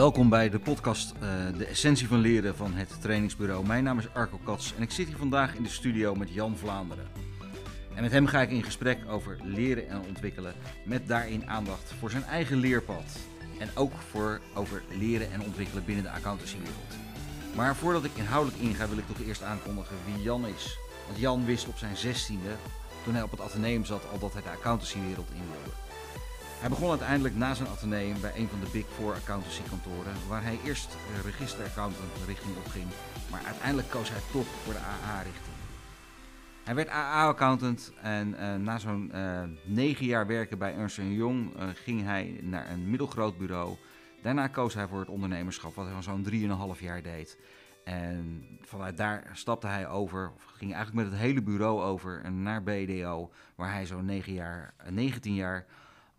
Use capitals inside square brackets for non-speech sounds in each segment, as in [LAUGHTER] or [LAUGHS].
Welkom bij de podcast eh, De Essentie van Leren van het Trainingsbureau. Mijn naam is Arco Kats en ik zit hier vandaag in de studio met Jan Vlaanderen. En met hem ga ik in gesprek over leren en ontwikkelen, met daarin aandacht voor zijn eigen leerpad. En ook voor over leren en ontwikkelen binnen de accountancywereld. Maar voordat ik inhoudelijk inga, wil ik toch eerst aankondigen wie Jan is. Want Jan wist op zijn zestiende, toen hij op het ateneum zat, al dat hij de accountancywereld in wilde. Hij begon uiteindelijk na zijn ateneum bij een van de Big Four accountancykantoren, waar hij eerst eh, registeraccountant richting op ging, maar uiteindelijk koos hij toch voor de AA-richting. Hij werd AA-accountant en eh, na zo'n eh, negen jaar werken bij Ernst Young ging hij naar een middelgroot bureau. Daarna koos hij voor het ondernemerschap, wat hij al zo'n 3,5 jaar deed. En vanuit daar stapte hij over, of ging eigenlijk met het hele bureau over naar BDO, waar hij zo'n 9 jaar, eh, 19 jaar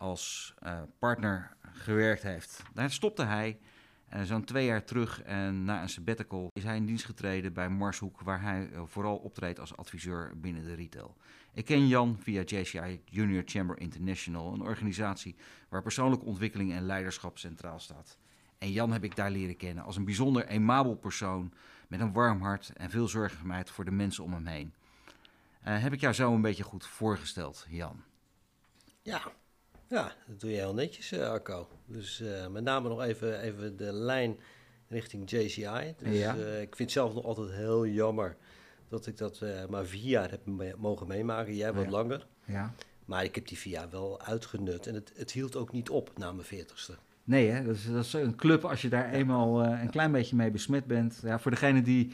als eh, partner gewerkt heeft. Daar stopte hij en zo'n twee jaar terug en na een sabbatical is hij in dienst getreden bij Marshoek, waar hij eh, vooral optreedt als adviseur binnen de retail. Ik ken Jan via JCI Junior Chamber International, een organisatie waar persoonlijke ontwikkeling en leiderschap centraal staat. En Jan heb ik daar leren kennen als een bijzonder aimabel persoon met een warm hart en veel zorgzaamheid voor de mensen om hem heen. Eh, heb ik jou zo een beetje goed voorgesteld, Jan? Ja, ja dat doe je heel netjes, eh, Arco. Dus eh, met name nog even, even de lijn richting JCI. Dus Ja. eh, ik vind het zelf nog altijd heel jammer dat ik dat maar vier jaar heb me- mogen meemaken. Jij wat Ja. langer. Ja. Maar ik heb die vier jaar wel uitgenut. En het, het hield ook niet op na mijn veertigste. Nee, hè? Dat, is, dat is een club als je daar eenmaal een klein beetje mee besmet bent. Ja, voor degenen die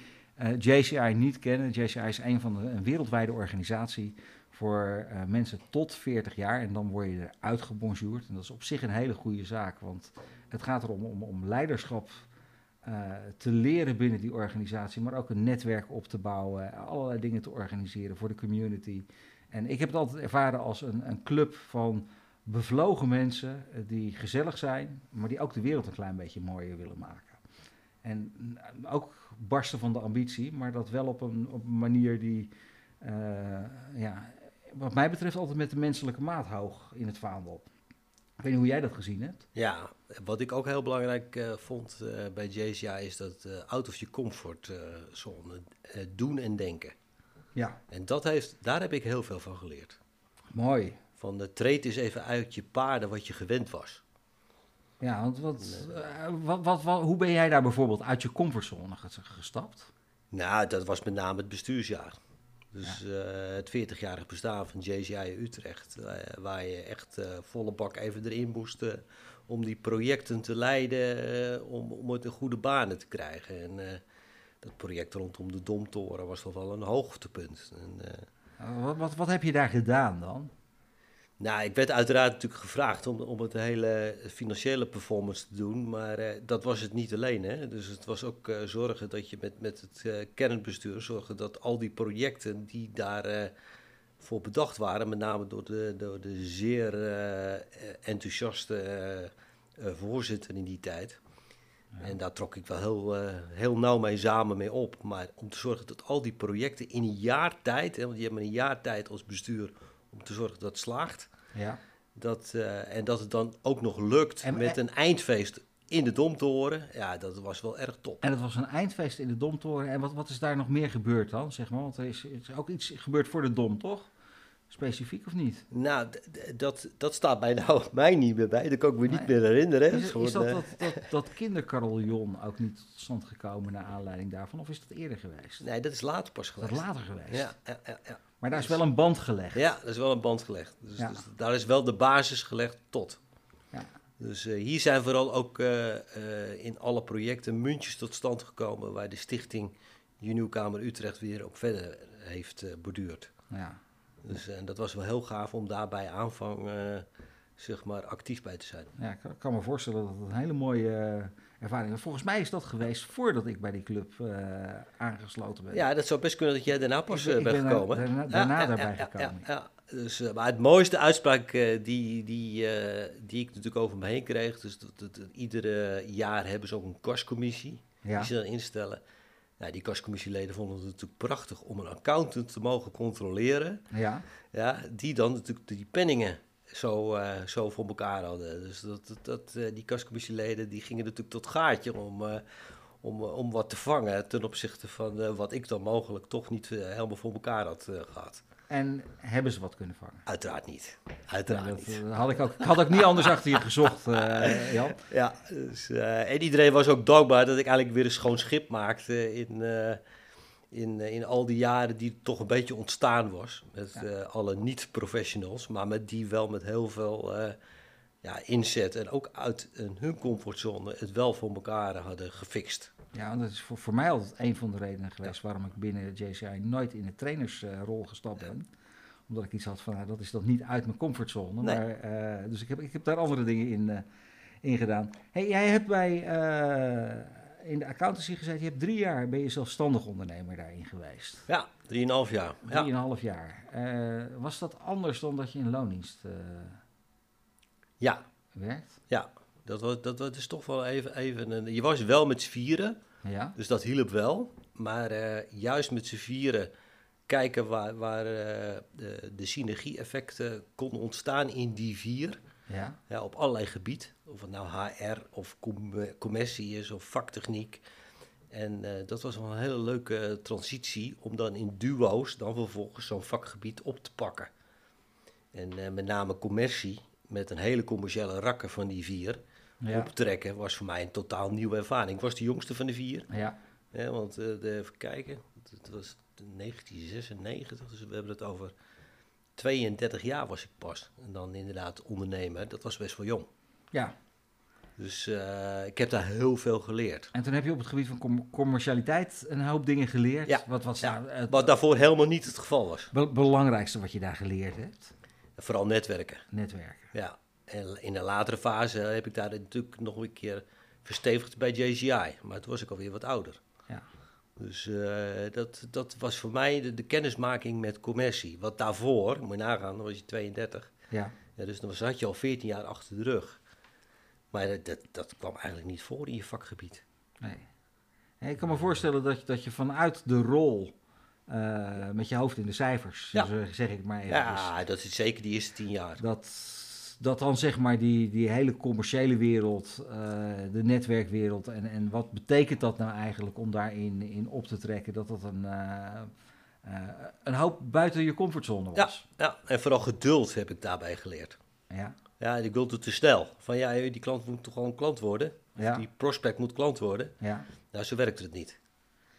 JCI niet kennen, JCI is een van de, een wereldwijde organisatie voor eh, mensen tot 40 jaar. En dan word je eruit gebonjourd. En dat is op zich een hele goede zaak, want het gaat erom om, om leiderschap eh, te leren binnen die organisatie, maar ook een netwerk op te bouwen, allerlei dingen te organiseren voor de community. En ik heb het altijd ervaren als een, een club van bevlogen mensen eh, die gezellig zijn, maar die ook de wereld een klein beetje mooier willen maken. En ook barsten van de ambitie, maar dat wel op een, op een manier die, ja, wat mij betreft, altijd met de menselijke maat hoog in het vaandel. Ik weet niet hoe jij dat gezien hebt. Ja, wat ik ook heel belangrijk eh, vond eh, bij JCI is dat eh, out of je comfortzone doen en denken. Ja, En dat heeft, daar heb ik heel veel van geleerd. mooi. Van de treed eens even uit je paarden wat je gewend was. Ja, want wat, wat, wat, wat- hoe ben jij daar bijvoorbeeld uit je comfortzone ges- gestapt? Nou, dat was met name het bestuursjaar. Dus eh, het 40-jarig bestaan van JCI Utrecht, eh, waar je echt eh, volle bak even erin moest om die projecten te leiden, om, om het in goede banen te krijgen. En dat project rondom de Domtoren was toch wel een hoogtepunt. En, wat, wat, wat heb je daar gedaan dan? Nou, ik werd uiteraard natuurlijk gevraagd om, om het hele financiële performance te doen, maar eh, dat was het niet alleen. Hè? Dus het was ook eh, zorgen dat je met, met het eh, kernbestuur zorgde dat al die projecten die daar eh, voor bedacht waren, met name door de, door de zeer enthousiaste voorzitter in die tijd. En daar trok ik wel heel, heel nauw mee samen mee op. Maar om te zorgen dat al die projecten in een jaar tijd, hè, want je hebt een jaar tijd als bestuur om te zorgen dat het slaagt. Ja. Dat, eh, en dat het dan ook nog lukt En- met een eindfeest in de Domtoren. Ja, dat was wel erg top. En het was een eindfeest in de Domtoren. En wat, wat is daar nog meer gebeurd dan, zeg maar? Want er is, is ook iets gebeurd voor de Dom, toch? Specifiek of niet? Nou, dat, dat staat bij nou [LAUGHS] mij niet meer bij. Dat kan ik me niet meer herinneren. Is, dat, eh, dat, dat, [LAUGHS] dat kindercarillon ook niet tot stand gekomen naar aanleiding daarvan? Of is dat eerder geweest? Nee, dat is later pas geweest. dat later geweest? Ja, ja, ja. Maar daar is wel een band gelegd. ja, dat is wel een band gelegd. Dus, Ja. dus daar is wel de basis gelegd tot. Ja. Dus eh, hier zijn vooral ook eh, eh, in alle projecten muntjes tot stand gekomen... waar de stichting Junieuwkamer Utrecht weer op verder heeft borduurd. Ja. Dus en dat was wel heel gaaf om daarbij aanvang zeg maar actief bij te zijn. Ja, ik kan me voorstellen dat het een hele mooie ervaring is. Volgens mij is dat geweest voordat ik bij die club eh, aangesloten ben. Ja, dat zou best kunnen dat jij daarna pas Ik eh, ik bent ben gekomen. daarna- daarna ja, daarbij ja, gekomen. Ja. Dus, eh, maar het mooiste uitspraak die, die, die ik natuurlijk over me heen kreeg, dus dat, dat- dat iedere jaar hebben ze ook een kastcommissie Ja. die ze dan instellen. Nou, die kastcommissieleden vonden het natuurlijk prachtig om een accountant te mogen controleren. Ja. Ja, die dan natuurlijk die penningen zo, eh, zo voor elkaar hadden. Dus dat, dat, dat, eh, die kastcommissieleden die gingen natuurlijk tot gaatje om, eh, om, om wat te vangen ten opzichte van wat ik dan mogelijk toch niet helemaal voor elkaar had eh, gehad. En hebben ze wat kunnen vangen? Uiteraard niet. Ja, Uiteraard dat, niet. had ik, ook, ik had ook niet anders achter je gezocht, eh, [LAUGHS] Jan. Ja, dus, en iedereen was ook dankbaar dat ik eigenlijk weer een schoon schip maakte in, in, eh, in al die jaren die toch een beetje ontstaan was. Met Ja. eh, alle niet-professionals, maar met die wel met heel veel eh, ja, inzet en ook uit hun comfortzone het wel voor elkaar hadden gefixt. Ja, dat is voor, voor mij altijd een van de redenen geweest waarom ik binnen JCI nooit in de trainersrol gestapt ben. Omdat ik iets had van, nou, dat is dan niet uit mijn comfortzone. Nee. Maar, dus ik heb, ik heb daar andere dingen in, in gedaan. Hey, jij hebt bij, in de accountancy gezeten, je hebt drie jaar, ben je zelfstandig ondernemer daarin geweest. Ja, drieënhalf jaar. Ja. Drieënhalf jaar. Eh, was dat anders dan dat je in loondienst eh, ja, werkt? ja. Dat, was, dat, dat is toch wel even, even een... Je was wel met z'n vieren, Ja, Dus dat hielp wel. Maar eh, juist met z'n vieren kijken waar, waar de, de synergie-effecten konden ontstaan in die vier. Ja, Ja, op allerlei gebied. Of het nou HR of com- eh, commercie is of vaktechniek. En eh, dat was wel een hele leuke transitie om dan in duo's dan vervolgens zo'n vakgebied op te pakken. En eh, met name commercie, met een hele commerciële rakker van die vier, ja, optrekken, was voor mij een totaal nieuwe ervaring. Ik was de jongste van de vier. ja, Ja, want eh, de, even kijken, het was 1996, dus we hebben het over 32 jaar was ik pas. En dan inderdaad ondernemer, dat was best wel jong. ja. Dus eh, ik heb daar heel veel geleerd. En toen heb je op het gebied van com- commercialiteit een hoop dingen geleerd. Ja, Wat was ja, het Wat daarvoor helemaal niet het geval was. be- belangrijkste wat je daar geleerd hebt? Vooral netwerken. Netwerken. Ja. En in een latere fase heb ik daar natuurlijk nog een keer verstevigd bij JCI. Maar toen was ik alweer wat ouder. Ja. Dus eh, dat, dat was voor mij de, de kennismaking met commercie. Wat daarvoor, moet je nagaan, dan was je 32. Ja. Ja, dus dan was- had je al 14 jaar achter de rug. Maar dat, dat, dat kwam eigenlijk niet voor in je vakgebied. Nee. Ik kan me voorstellen dat je, dat je vanuit de rol eh, met je hoofd in de cijfers, Ja. zeg ik maar even, Ja, dat is zeker die eerste 10 jaar. dat, dat dan zeg maar die, die hele commerciële wereld, eh, de netwerkwereld en, en wat betekent dat nou eigenlijk om daarin in op te trekken, dat dat een, eh, eh, een hoop buiten je comfortzone was. Ja, en vooral geduld heb ik daarbij geleerd. Ja. Ja, ik wilde te snel. Van ja, die klant moet toch gewoon klant worden? Ja. die prospect moet klant worden? ja. Nou, zo werkte het niet.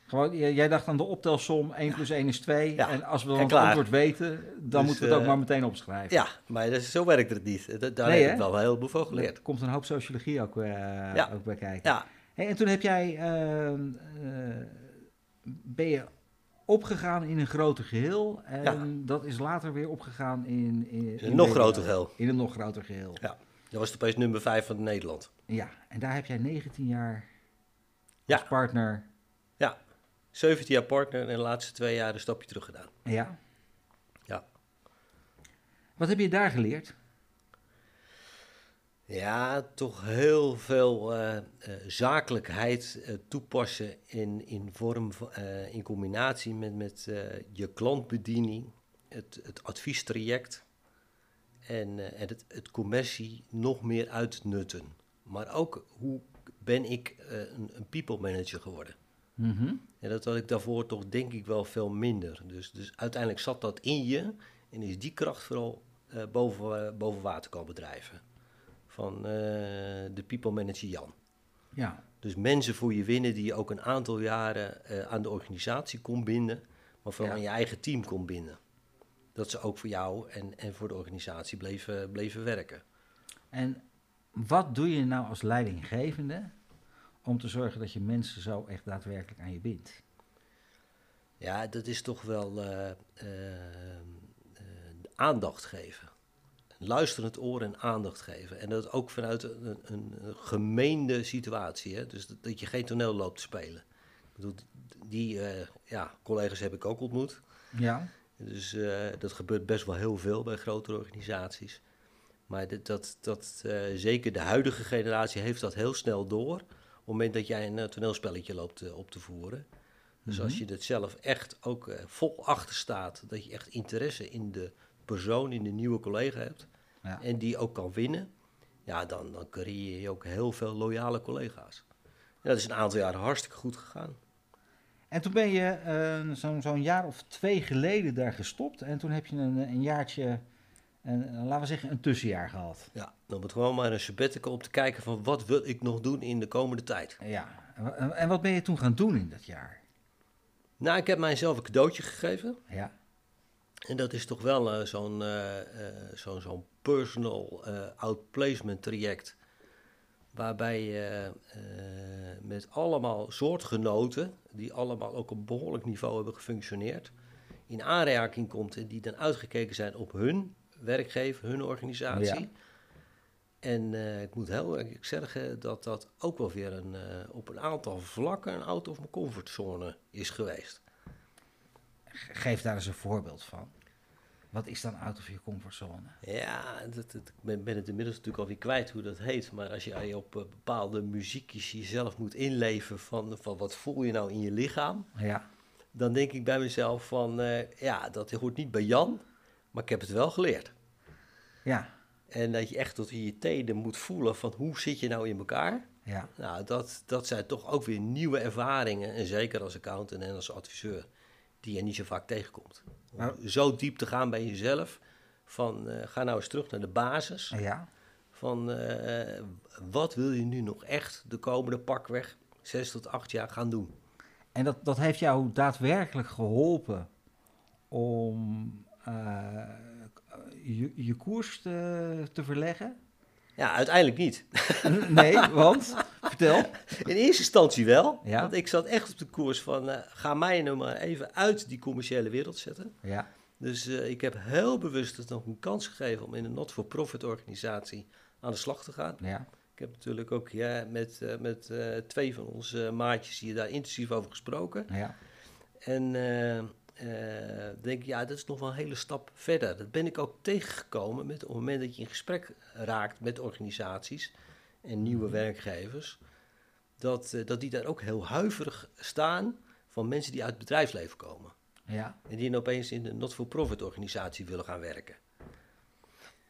Gewoon, jij dacht aan de optelsom 1 plus 1 is 2. Ja, En als we dan het antwoord weten, dan Dus, moeten we het ook eh, maar meteen opschrijven. Ja, maar dat, zo werkte het niet. Daar Nee, heb ik wel een heleboel van geleerd. Er komt een hoop sociologie ook, eh, Ja. ook bij kijken. Ja, Hey, en toen heb jij, ehm, eh, ben je opgegaan in een groter geheel. En Ja. dat is later weer opgegaan in... In, een nog groter geheel. In een nog groter geheel. Ja. Dat was opeens nummer 5 van Nederland. Ja, en daar heb jij 19 jaar Ja. als partner. Ja, 17 jaar partner en de laatste twee jaar een stapje terug gedaan. Ja. Ja. Wat heb je daar geleerd? Ja, toch heel veel eh, eh, zakelijkheid eh, toepassen in, in vorm in combinatie met, met je klantbediening, het, het adviestraject en, en het, het commercie nog meer uitnutten. Maar ook hoe ben ik een, een people manager geworden? Mhm. En dat had ik daarvoor toch denk ik wel veel minder. Dus, dus uiteindelijk zat dat in je en is die kracht vooral eh, boven, eh, boven water komen drijven. Van eh, de people manager Jan. Ja. Dus mensen voor je winnen die je ook een aantal jaren aan de organisatie kon binden, maar vooral Ja. aan je eigen team kon binden. Dat ze ook voor jou en, en voor de organisatie bleven, bleven werken. En wat doe je nou als leidinggevende om te zorgen dat je mensen zo echt daadwerkelijk aan je bindt? Ja, dat is toch wel eh, eh, eh, aandacht geven. Luisterend oor en aandacht geven. En dat ook vanuit een, een, een gemeende situatie. Hè? Dus dat, dat je geen toneel loopt te spelen. Ik bedoel, die ja, collega's heb ik ook ontmoet. Ja. Dus dat gebeurt best wel heel veel bij grotere organisaties. Maar dat, dat, dat, zeker de huidige generatie heeft dat heel snel door. Op het moment dat jij een eh, toneelspelletje loopt eh, op te voeren. Dus Mhm. als je het zelf echt ook eh, vol achter staat, dat je echt interesse in de persoon, in de nieuwe collega hebt, ja. en die ook kan winnen, ja, dan, dan creëer je ook heel veel loyale collega's. Ja, dat is een aantal jaren hartstikke goed gegaan. En toen ben je uh, zo'n zo jaar of twee geleden daar gestopt. En toen heb je een, een jaartje, een, laten we zeggen, een tussenjaar gehad. Ja, dan moet gewoon maar een sabbatical om te kijken van wat wil ik nog doen in de komende tijd. Ja, en wat ben je toen gaan doen in dat jaar? Nou, ik heb mijzelf een cadeautje gegeven. Ja. En dat is toch wel uh, zo'n uh, zo zo'n personal outplacement traject waarbij je met allemaal soortgenoten, die allemaal ook op behoorlijk niveau hebben gefunctioneerd, in aanraking komt en die dan uitgekeken zijn op hun werkgever, hun organisatie. Ja. En uh, ik moet heel erg zeggen dat dat ook wel weer een, uh, op een aantal vlakken een out of my comfortzone is geweest. Geef daar eens een voorbeeld van. Wat is dan out of je comfortzone? Ja, dat, dat, ik ben, het inmiddels natuurlijk alweer kwijt hoe dat heet. Maar als je op uh, bepaalde muziekjes jezelf moet inleven van, van wat voel je nou in je lichaam. Ja. Dan denk ik bij mezelf van, ja, dat hoort niet bij Jan, maar ik heb het wel geleerd. Ja. En dat je echt tot in je teden moet voelen van hoe zit je nou in elkaar. Ja. Nou, dat, dat zijn toch ook weer nieuwe ervaringen. En zeker als accountant en als adviseur, die je niet zo vaak tegenkomt. Maar, zo diep te gaan bij jezelf. Van uh, ga nou eens terug naar de basis. Ja. Van uh, wat wil je nu nog echt de komende pakweg zes tot acht jaar gaan doen? En dat, dat heeft jou daadwerkelijk geholpen om je, je koers te, te verleggen? Ja, uiteindelijk niet. Nee, want? Vertel. In eerste instantie wel. Ja. Want ik zat echt op de koers van, uh, ga mij nou maar even uit die commerciële wereld zetten. Ja. Dus uh, ik heb heel bewust het nog een kans gegeven om in een not-for-profit organisatie aan de slag te gaan. Ja. Ik heb natuurlijk ook ja, met, uh, met twee van onze maatjes hier daar intensief over gesproken. Ja. En uh, denk ja, dat is nog wel een hele stap verder. Dat ben ik ook tegengekomen met op het moment dat je in gesprek raakt met organisaties en nieuwe mhm. werkgevers. Dat, uh, dat die daar ook heel huiverig staan van mensen die uit het bedrijfsleven komen. Ja. En die dan opeens in een not-for-profit organisatie willen gaan werken.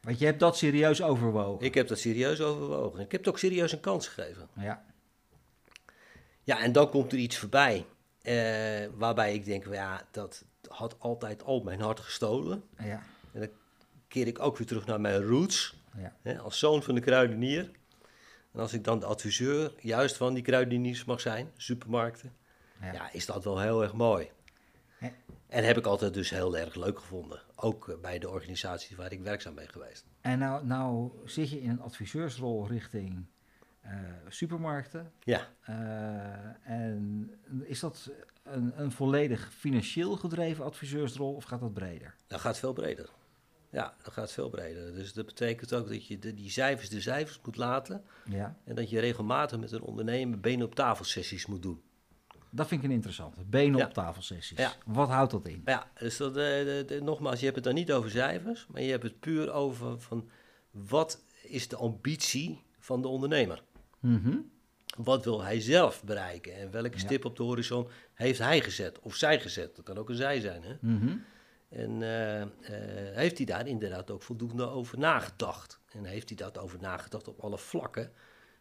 Want je hebt dat serieus overwogen? Ik heb dat serieus overwogen. Ik heb het ook serieus een kans gegeven. Ja. Ja, en dan komt er iets voorbij. Uh, waarbij ik denk, ja, dat had altijd al mijn hart gestolen. Ja. En dan keer ik ook weer terug naar mijn roots. Ja. Hè, als zoon van de kruidenier. En als ik dan de adviseur juist van die kruideniers mag zijn, supermarkten, ja. ja is dat wel heel erg mooi. En heb ik altijd dus heel erg leuk gevonden. Ook eh, bij de organisatie waar ik werkzaam ben geweest. En nou, nou zit je in een adviseursrol richting uh, supermarkten. Ja. Uh, en is dat een, een volledig financieel gedreven adviseursrol of gaat dat breder? Dat gaat veel breder. Ja, dat gaat veel breder. Dus dat betekent ook dat je de, die cijfers de cijfers moet laten. Ja. En dat je regelmatig met een ondernemer benen op tafel sessies moet doen. Dat vind ik een interessante. Benen ja. op tafel sessies. Ja. Wat houdt dat in? Ja, dus dat, de, de, nogmaals, je hebt het dan niet over cijfers, maar je hebt het puur over van wat is de ambitie van de ondernemer. Mm -hmm. Wat wil hij zelf bereiken en welke ja. stip op de horizon heeft hij gezet of zij gezet? Dat kan ook een zij zijn. Hè? Mm -hmm. En uh, uh, heeft hij daar inderdaad ook voldoende over nagedacht? En heeft hij dat over nagedacht op alle vlakken,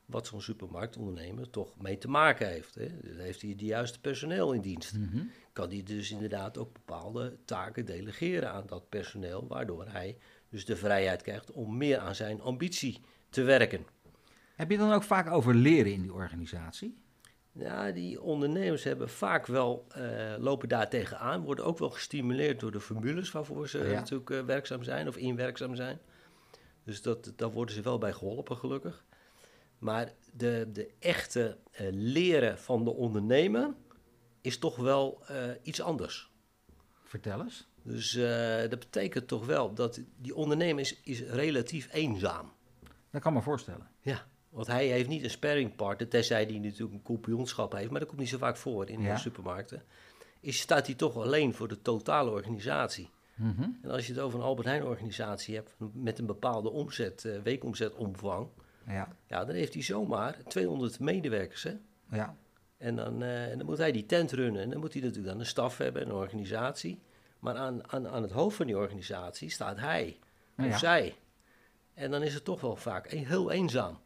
wat zo'n supermarktondernemer toch mee te maken heeft? Hè? Dus heeft hij de juiste personeel in dienst? Mm -hmm. Kan hij dus inderdaad ook bepaalde taken delegeren aan dat personeel, waardoor hij dus de vrijheid krijgt om meer aan zijn ambitie te werken? Heb je dan ook vaak over leren in die organisatie? Ja, die ondernemers hebben vaak wel, uh, lopen daar tegenaan, worden ook wel gestimuleerd door de formules waarvoor ze ja. natuurlijk uh, werkzaam zijn of inwerkzaam zijn. Dus dat, daar worden ze wel bij geholpen, gelukkig. Maar de, de echte uh, leren van de ondernemer is toch wel iets anders. Vertel eens. Dus dat betekent toch wel dat die ondernemer is, is relatief eenzaam. Dat kan me voorstellen. Ja. Want hij heeft niet een sparringpartner, tenzij hij natuurlijk een kampioenschap heeft, maar dat komt niet zo vaak voor in Ja. de supermarkten. Is, staat hij toch alleen voor de totale organisatie. Mhm. En als je het over een Albert Heijn organisatie hebt met een bepaalde omzet, eh, weekomzetomvang, Ja, ja, dan heeft hij zomaar 200 medewerkers. Hè? ja, En dan, eh, en dan moet hij die tent runnen. En dan moet hij natuurlijk dan een staf hebben, een organisatie. Maar aan, aan, aan het hoofd van die organisatie staat hij of Ja. zij. En dan is het toch wel vaak heel eenzaam.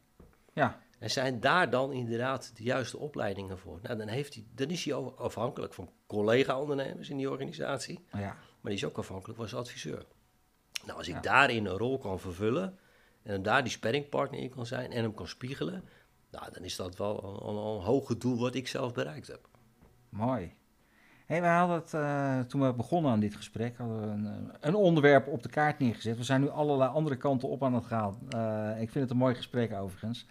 Ja, En zijn daar dan inderdaad de juiste opleidingen voor? Nou, dan, heeft hij, dan is hij afhankelijk van collega-ondernemers in die organisatie. ja. Maar die is ook afhankelijk van zijn adviseur. Nou, als ik Ja. daarin een rol kan vervullen en hem daar die sparringpartner in kan zijn en hem kan spiegelen, nou, dan is dat wel een, een, een hoger doel wat ik zelf bereikt heb. Mooi. Hey, we hadden het, eh, toen we begonnen aan dit gesprek, hadden we een, eh, een onderwerp op de kaart neergezet. We zijn nu allerlei andere kanten op aan het gaan. Eh, ik vind het een mooi gesprek overigens.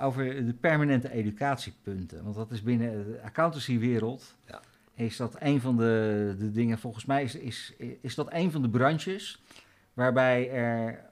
Over de permanente educatiepunten. Want dat is binnen de accountancywereld. Ja. Is dat een van de, de dingen, volgens mij is, is, is dat een van de branches waarbij er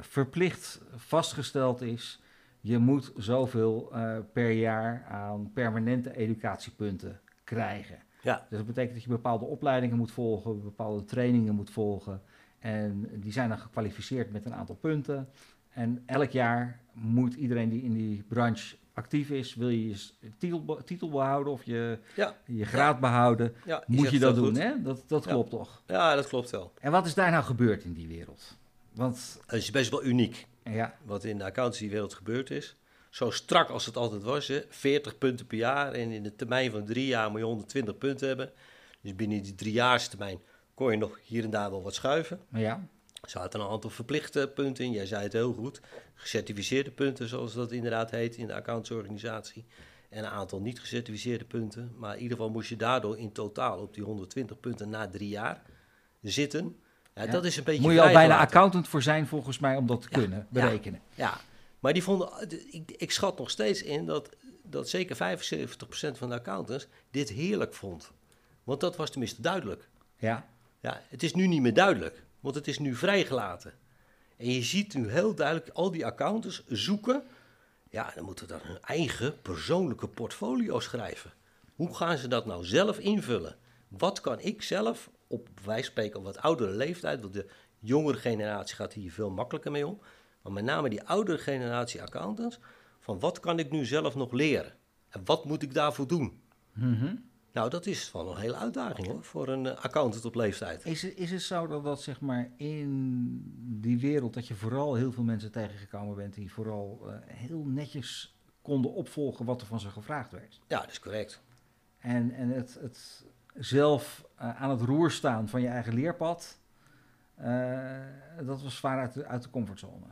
verplicht vastgesteld is je moet zoveel per jaar aan permanente educatiepunten krijgen. Ja. Dus dat betekent dat je bepaalde opleidingen moet volgen, bepaalde trainingen moet volgen. En die zijn dan gekwalificeerd met een aantal punten. En elk jaar moet iedereen die in die branche actief is, wil je je titel, titel behouden of je, Ja, je graad behouden, ja moet je dat doen. goed. Hè? Dat, dat Ja. klopt toch? Ja, dat klopt wel. En wat is daar nou gebeurd in die wereld? Want Het is best wel uniek ja, wat in de accountancywereld gebeurd is. Zo strak als het altijd was, hè. 40 punten per jaar en in de termijn van drie jaar moet je 120 punten hebben. Dus binnen die driejaarstermijn kon je nog hier en daar wel wat schuiven. ja, Er zaten een aantal verplichte punten in, jij zei het heel goed. Gecertificeerde punten, zoals dat inderdaad heet in de accountsorganisatie. En een aantal niet gecertificeerde punten. Maar in ieder geval moest je daardoor in totaal op die 120 punten na drie jaar zitten. Ja, Ja. Dat is een beetje moet je al bijna accountant voor zijn volgens mij om dat te Ja, kunnen berekenen. Ja, maar die vonden, ik, ik schat nog steeds in dat, dat zeker 75% van de accountants dit heerlijk vond. Want dat was tenminste duidelijk. Ja, Ja, het is nu niet meer duidelijk, want het is nu vrijgelaten. En je ziet nu heel duidelijk al die accountants zoeken. Ja, dan moeten we dan hun eigen persoonlijke portfolio schrijven. Hoe gaan ze dat nou zelf invullen? Wat kan ik zelf, op wij spreken op wat oudere leeftijd, want de jongere generatie gaat hier veel makkelijker mee om. Maar met name die oudere generatie accountants, van wat kan ik nu zelf nog leren? En wat moet ik daarvoor doen? Mhm. Nou, dat is wel een hele uitdaging hoor, voor een eh, accountant op leeftijd. Is, het- is het zo dat dat zeg maar in die wereld dat je vooral heel veel mensen tegengekomen bent die vooral eh, heel netjes konden opvolgen wat er van ze gevraagd werd? Ja, dat is correct. En, en het, het zelf eh, aan het roer staan van je eigen leerpad, dat was zwaar uit de, uit de comfortzone.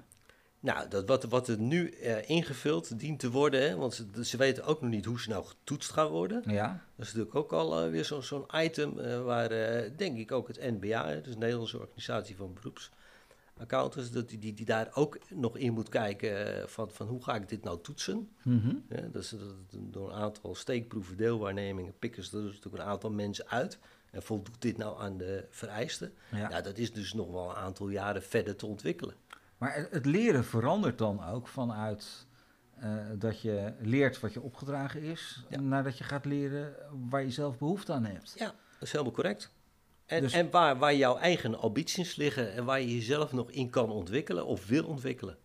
Nou, dat wat, wat er nu eh, ingevuld dient te worden, hè, want ze, ze weten ook nog niet hoe ze nou getoetst gaan worden. Ja, Dat is natuurlijk ook al eh, weer zo- zo'n item eh, waar, denk ik, ook het NBA, hè, dus de Nederlandse Organisatie van Beroepsaccountants, dat die, die, die daar ook nog in moet kijken van, van hoe ga ik dit nou toetsen. Mhm. Dat is dat door een aantal steekproeven, deelwaarnemingen, pikken ze er dus natuurlijk een aantal mensen uit. En voldoet dit nou aan de vereisten? ja. Ja, dat is dus nog wel een aantal jaren verder te ontwikkelen. Maar het, het leren verandert dan ook vanuit eh, dat je leert wat je opgedragen is, Ja. naar dat je gaat leren waar je zelf behoefte aan hebt. Ja, dat is helemaal correct. En, Dus- en waar, waar jouw eigen ambities liggen en waar je jezelf nog in kan ontwikkelen of wil ontwikkelen.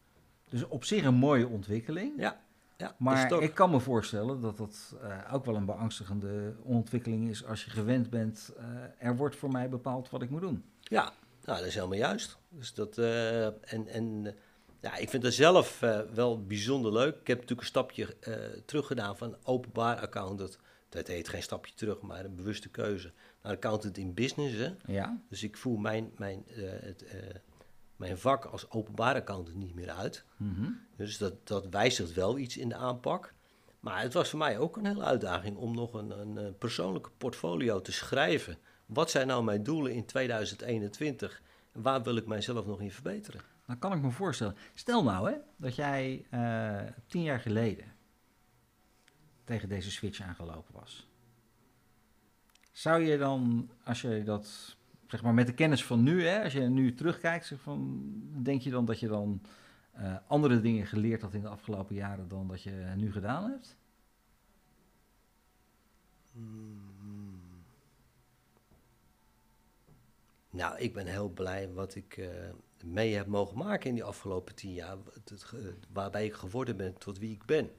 Dus op zich een mooie ontwikkeling. Ja, ja Maar ook. ik kan me voorstellen dat dat eh, ook wel een beangstigende ontwikkeling is als je gewend bent, eh, er wordt voor mij bepaald wat ik moet doen. Ja, nou, dat is helemaal juist. Dus dat, eh, en, en eh, ja, ik vind dat zelf eh, wel bijzonder leuk. Ik heb natuurlijk een stapje eh terug gedaan van openbaar accountant. Dat heet geen stapje terug, maar een bewuste keuze. Naar accountant in business. Hè. Ja, Dus ik voer mijn, mijn, het, mijn vak als openbaar accountant niet meer uit. Mhm. Dus dat, dat wijzigt wel iets in de aanpak. Maar het was voor mij ook een hele uitdaging om nog een, een, persoonlijke portfolio te schrijven. Wat zijn nou mijn doelen in 2021 en waar wil ik mijzelf nog in verbeteren? dan kan ik me voorstellen. Stel nou hè, dat jij eh, tien jaar geleden tegen deze switch aangelopen was. Zou je dan, als je dat, zeg maar met de kennis van nu, hè, als je nu terugkijkt, zeg van, denk je dan dat je dan eh, andere dingen geleerd had in de afgelopen jaren dan dat je nu gedaan hebt? Nou, ik ben heel blij wat ik eh, mee heb mogen maken in die afgelopen tien jaar. Waarbij ik geworden ben tot wie ik ben.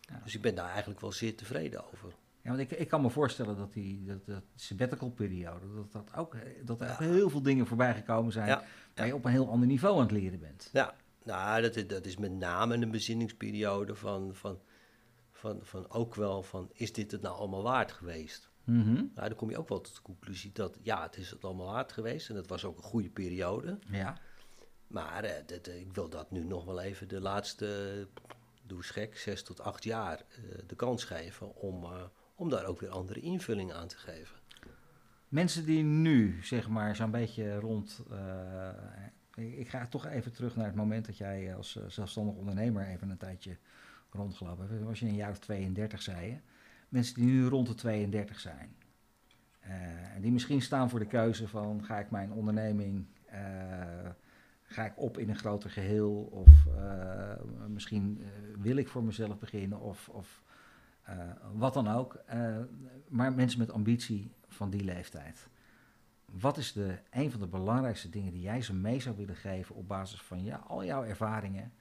Ja. Dus ik ben daar eigenlijk wel zeer tevreden over. Ja, want ik, ik kan me voorstellen dat die dat, dat sabbatical periode, dat, dat, ook, dat er ook heel veel dingen voorbij gekomen zijn Ja, waar je op een heel ander niveau aan het leren bent. Ja, nou, dat is, dat is met name een bezinningsperiode van, van, van, van ook wel van, is dit het nou allemaal waard geweest? Mhm. Nou, dan kom je ook wel tot de conclusie dat, ja, het is het allemaal waard geweest en dat was ook een goede periode. Ja. Maar eh, dat, eh, ik wil dat nu nog wel even de laatste, doe gek, zes tot acht jaar eh, de kans geven om, om daar ook weer andere invulling aan te geven. Mensen die nu, zeg maar, zo'n beetje rond. ik ga toch even terug naar het moment dat jij als zelfstandig ondernemer even een tijdje rondgelopen hebt. Was je een jaar of 32, zei je. Mensen die nu rond de 32 zijn. eh, en die misschien staan voor de keuze van: ga ik mijn onderneming. eh, ga ik op in een groter geheel? Of eh, misschien wil ik voor mezelf beginnen? Of. of wat dan ook. Maar mensen met ambitie van die leeftijd. Wat is de, een van de belangrijkste dingen die jij ze mee zou willen geven op basis van ja, al jouw ervaringen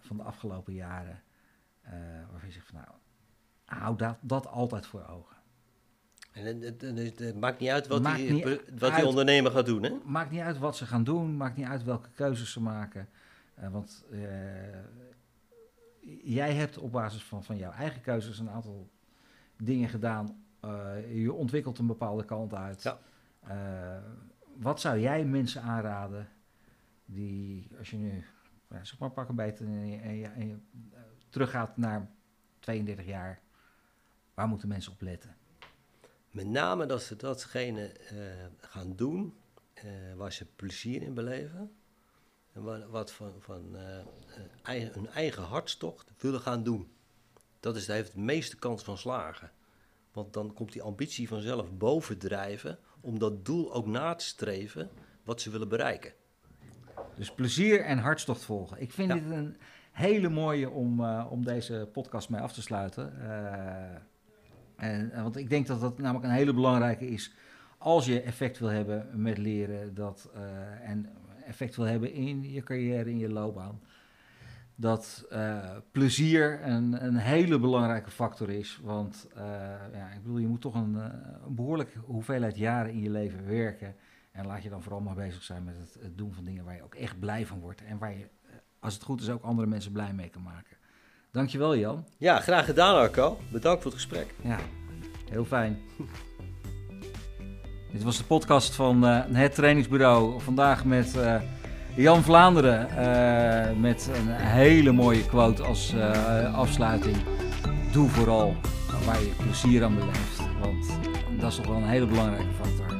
van de afgelopen jaren? waarvan je zegt van nou, hou dat, dat altijd voor ogen. En het, het- het- het maakt niet uit wat, Maakt die, wat uit. die ondernemer gaat doen, hè? Maakt niet uit wat ze gaan doen, maakt niet uit welke keuzes ze maken. Eh, want eh, jij hebt op basis van, van jouw eigen keuzes een aantal dingen gedaan. Eh, je ontwikkelt een bepaalde kant uit. Ja. Wat zou jij mensen aanraden die, als je nu, zeg maar, pak een beetje en je, en je, teruggaat naar 32 jaar, waar moeten mensen op letten? Met name dat ze datgene eh, gaan doen eh, waar ze plezier in beleven. En wat, wat van, van eh, eigen, hun eigen hartstocht willen gaan doen. Dat is, daar heeft de meeste kans van slagen. Want dan komt die ambitie vanzelf bovendrijven om dat doel ook na te streven wat ze willen bereiken. Dus plezier en hartstocht volgen. Ik vind Ja. dit een hele mooie om, om deze podcast mee af te sluiten. En, eh, want ik denk dat dat namelijk een hele belangrijke is. Als je effect wil hebben met leren dat, eh, en effect wil hebben in je carrière, in je loopbaan. Dat eh, plezier een, een hele belangrijke factor is. Want ja, ik bedoel, je moet toch een, een behoorlijke hoeveelheid jaren in je leven werken. En laat je dan vooral maar bezig zijn met het, doen van dingen waar je ook echt blij van wordt. En waar je, als het goed is, ook andere mensen blij mee kan maken. Dankjewel Jan. Ja, graag gedaan Arco. Bedankt voor het gesprek. Ja, heel fijn. [LAUGHS] Dit was de podcast van eh, het trainingsbureau. Vandaag met eh, Jan Vlaanderen. eh, met een hele mooie quote als afsluiting. Doe vooral waar je plezier aan beleeft. Want dat is toch wel een hele belangrijke factor.